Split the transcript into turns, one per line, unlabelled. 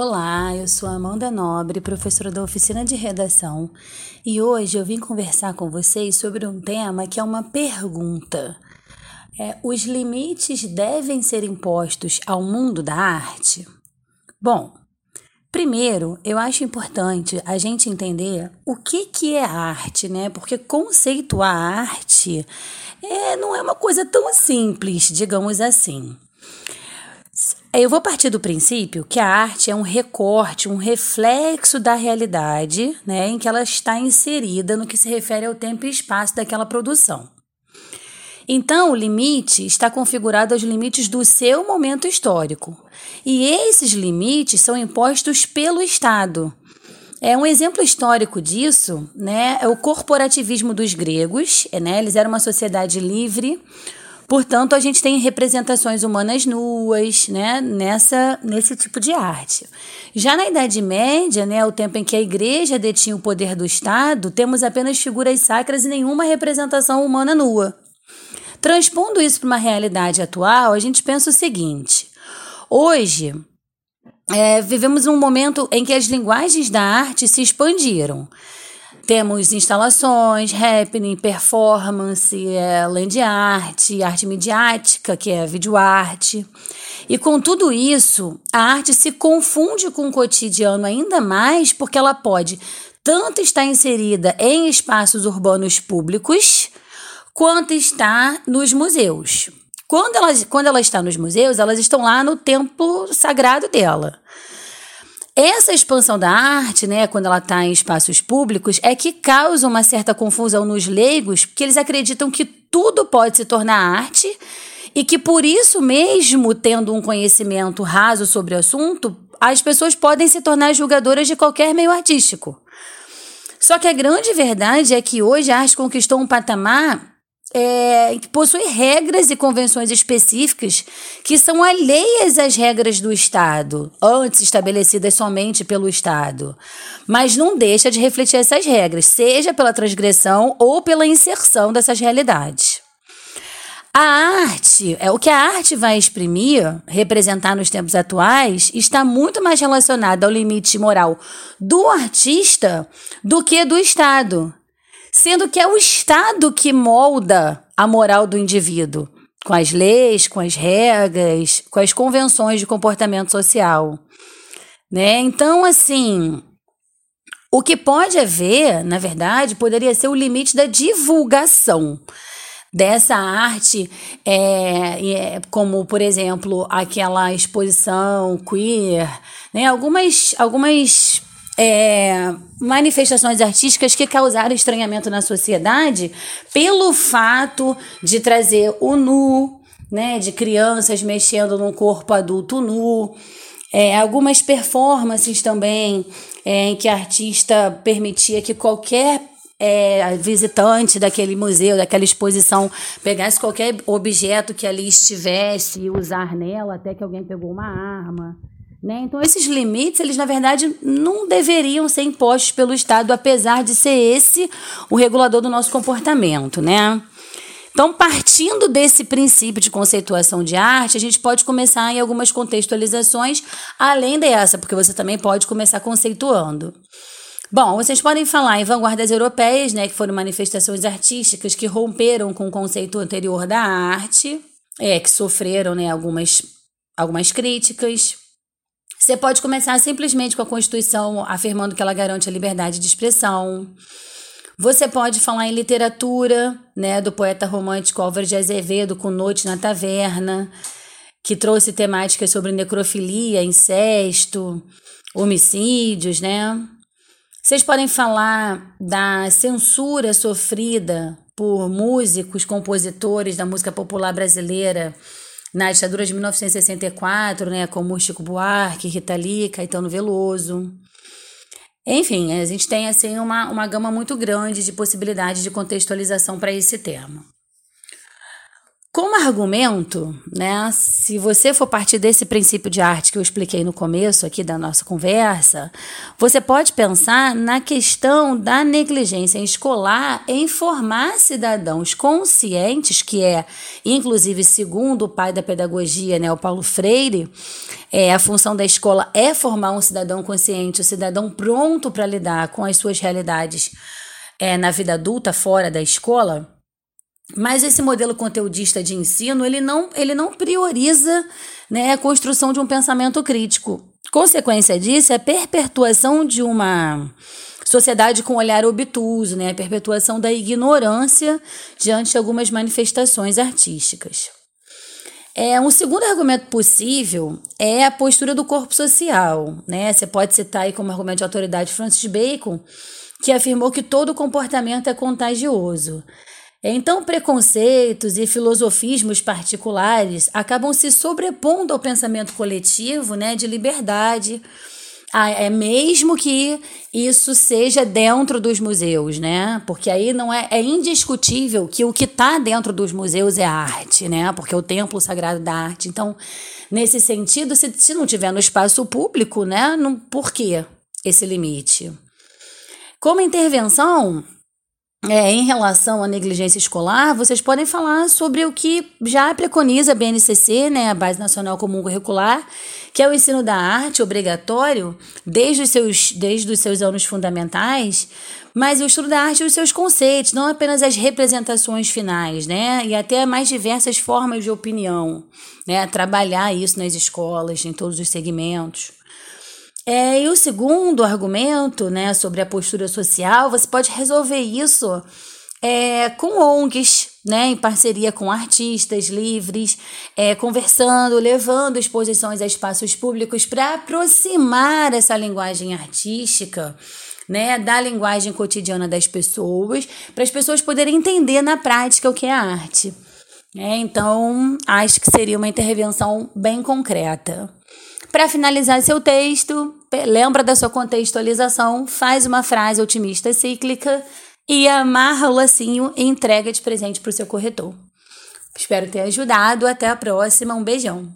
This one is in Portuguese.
Olá, eu sou Amanda Nobre, professora da oficina de redação, e hoje eu vim conversar com vocês sobre um tema que é uma pergunta. É, os limites devem ser impostos ao mundo da arte? Bom, primeiro eu acho importante a gente entender o que, que é arte, né? Porque conceituar arte é, não é uma coisa tão simples, digamos assim. Eu vou partir do princípio que a arte é um recorte, um reflexo da realidade, né, em que ela está inserida no que se refere ao tempo e espaço daquela produção. Então, o limite está configurado aos limites do seu momento histórico. E esses limites são impostos pelo Estado. É um exemplo histórico disso, né? É o corporativismo dos gregos, né? Eles eram uma sociedade livre, Portanto, a gente tem representações humanas nuas, né, nessa nesse tipo de arte. Já na Idade Média, né, o tempo em que a igreja detinha o poder do Estado, temos apenas figuras sacras e nenhuma representação humana nua. Transpondo isso para uma realidade atual, a gente pensa o seguinte: hoje é, vivemos um momento em que as linguagens da arte se expandiram. Temos instalações, happening, performance, é, land art, arte midiática, que é videoarte. E com tudo isso, a arte se confunde com o cotidiano ainda mais porque ela pode tanto estar inserida em espaços urbanos públicos, quanto está nos museus. Quando ela, quando ela está nos museus, elas estão lá no templo sagrado dela. Essa expansão da arte, né, quando ela está em espaços públicos, é que causa uma certa confusão nos leigos, porque eles acreditam que tudo pode se tornar arte e que por isso mesmo, tendo um conhecimento raso sobre o assunto, as pessoas podem se tornar julgadoras de qualquer meio artístico. Só que a grande verdade é que hoje a arte conquistou um patamar é, que possui regras e convenções específicas que são alheias às regras do Estado, antes estabelecidas somente pelo Estado, mas não deixa de refletir essas regras, seja pela transgressão ou pela inserção dessas realidades. A arte, é o que a arte vai exprimir, representar nos tempos atuais, está muito mais relacionada ao limite moral do artista do que do Estado sendo que é o Estado que molda a moral do indivíduo, com as leis, com as regras, com as convenções de comportamento social. Né? Então, assim, o que pode haver, na verdade, poderia ser o limite da divulgação dessa arte, é, é, como, por exemplo, aquela exposição queer, né? algumas, algumas é, manifestações artísticas que causaram estranhamento na sociedade pelo fato de trazer o nu, né, de crianças mexendo num corpo adulto nu. É, algumas performances também é, em que a artista permitia que qualquer é, visitante daquele museu, daquela exposição, pegasse qualquer objeto que ali estivesse e usar nela até que alguém pegou uma arma. Né? Então, esses limites, eles na verdade não deveriam ser impostos pelo Estado, apesar de ser esse o regulador do nosso comportamento. Né? Então, partindo desse princípio de conceituação de arte, a gente pode começar em algumas contextualizações, além dessa, porque você também pode começar conceituando. Bom, vocês podem falar em vanguardas europeias, né, que foram manifestações artísticas que romperam com o conceito anterior da arte, é, que sofreram né, algumas, algumas críticas. Você pode começar simplesmente com a Constituição afirmando que ela garante a liberdade de expressão. Você pode falar em literatura, né, do poeta romântico Álvaro de Azevedo com Noite na Taverna, que trouxe temáticas sobre necrofilia, incesto, homicídios, né? Vocês podem falar da censura sofrida por músicos, compositores da música popular brasileira na ditadura de 1964, né, como Chico Buarque, Rita Lee, Caetano Veloso. Enfim, a gente tem assim uma, uma gama muito grande de possibilidades de contextualização para esse tema. Como argumento, né, se você for partir desse princípio de arte que eu expliquei no começo aqui da nossa conversa, você pode pensar na questão da negligência escolar em formar cidadãos conscientes, que é, inclusive, segundo o pai da pedagogia, né, o Paulo Freire, é, a função da escola é formar um cidadão consciente, um cidadão pronto para lidar com as suas realidades é, na vida adulta, fora da escola. Mas esse modelo conteudista de ensino, ele não, ele não prioriza né, a construção de um pensamento crítico. Consequência disso é a perpetuação de uma sociedade com olhar obtuso, né, a perpetuação da ignorância diante de algumas manifestações artísticas. É, um segundo argumento possível é a postura do corpo social. Né? Você pode citar aí como argumento de autoridade Francis Bacon, que afirmou que todo comportamento é contagioso. Então, preconceitos e filosofismos particulares acabam se sobrepondo ao pensamento coletivo né, de liberdade, ah, é mesmo que isso seja dentro dos museus, né? Porque aí não é, é indiscutível que o que está dentro dos museus é arte, né? Porque é o templo sagrado da arte. Então, nesse sentido, se, se não tiver no espaço público, né? Não, por que esse limite? Como intervenção, é, em relação à negligência escolar, vocês podem falar sobre o que já preconiza a BNCC, né, a Base Nacional Comum Curricular, que é o ensino da arte obrigatório desde os seus, desde os seus anos fundamentais, mas o estudo da arte e os seus conceitos, não apenas as representações finais, né, e até mais diversas formas de opinião, né, trabalhar isso nas escolas, em todos os segmentos. É, e o segundo argumento, né, sobre a postura social, você pode resolver isso é, com ONGs, né, em parceria com artistas livres, é, conversando, levando exposições a espaços públicos para aproximar essa linguagem artística. Né, da linguagem cotidiana das pessoas, para as pessoas poderem entender na prática o que é arte. É, então, acho que seria uma intervenção bem concreta. Para finalizar seu texto, lembra da sua contextualização, faz uma frase otimista cíclica e amarra o lacinho e entrega de presente para o seu corretor. Espero ter ajudado. Até a próxima. Um beijão.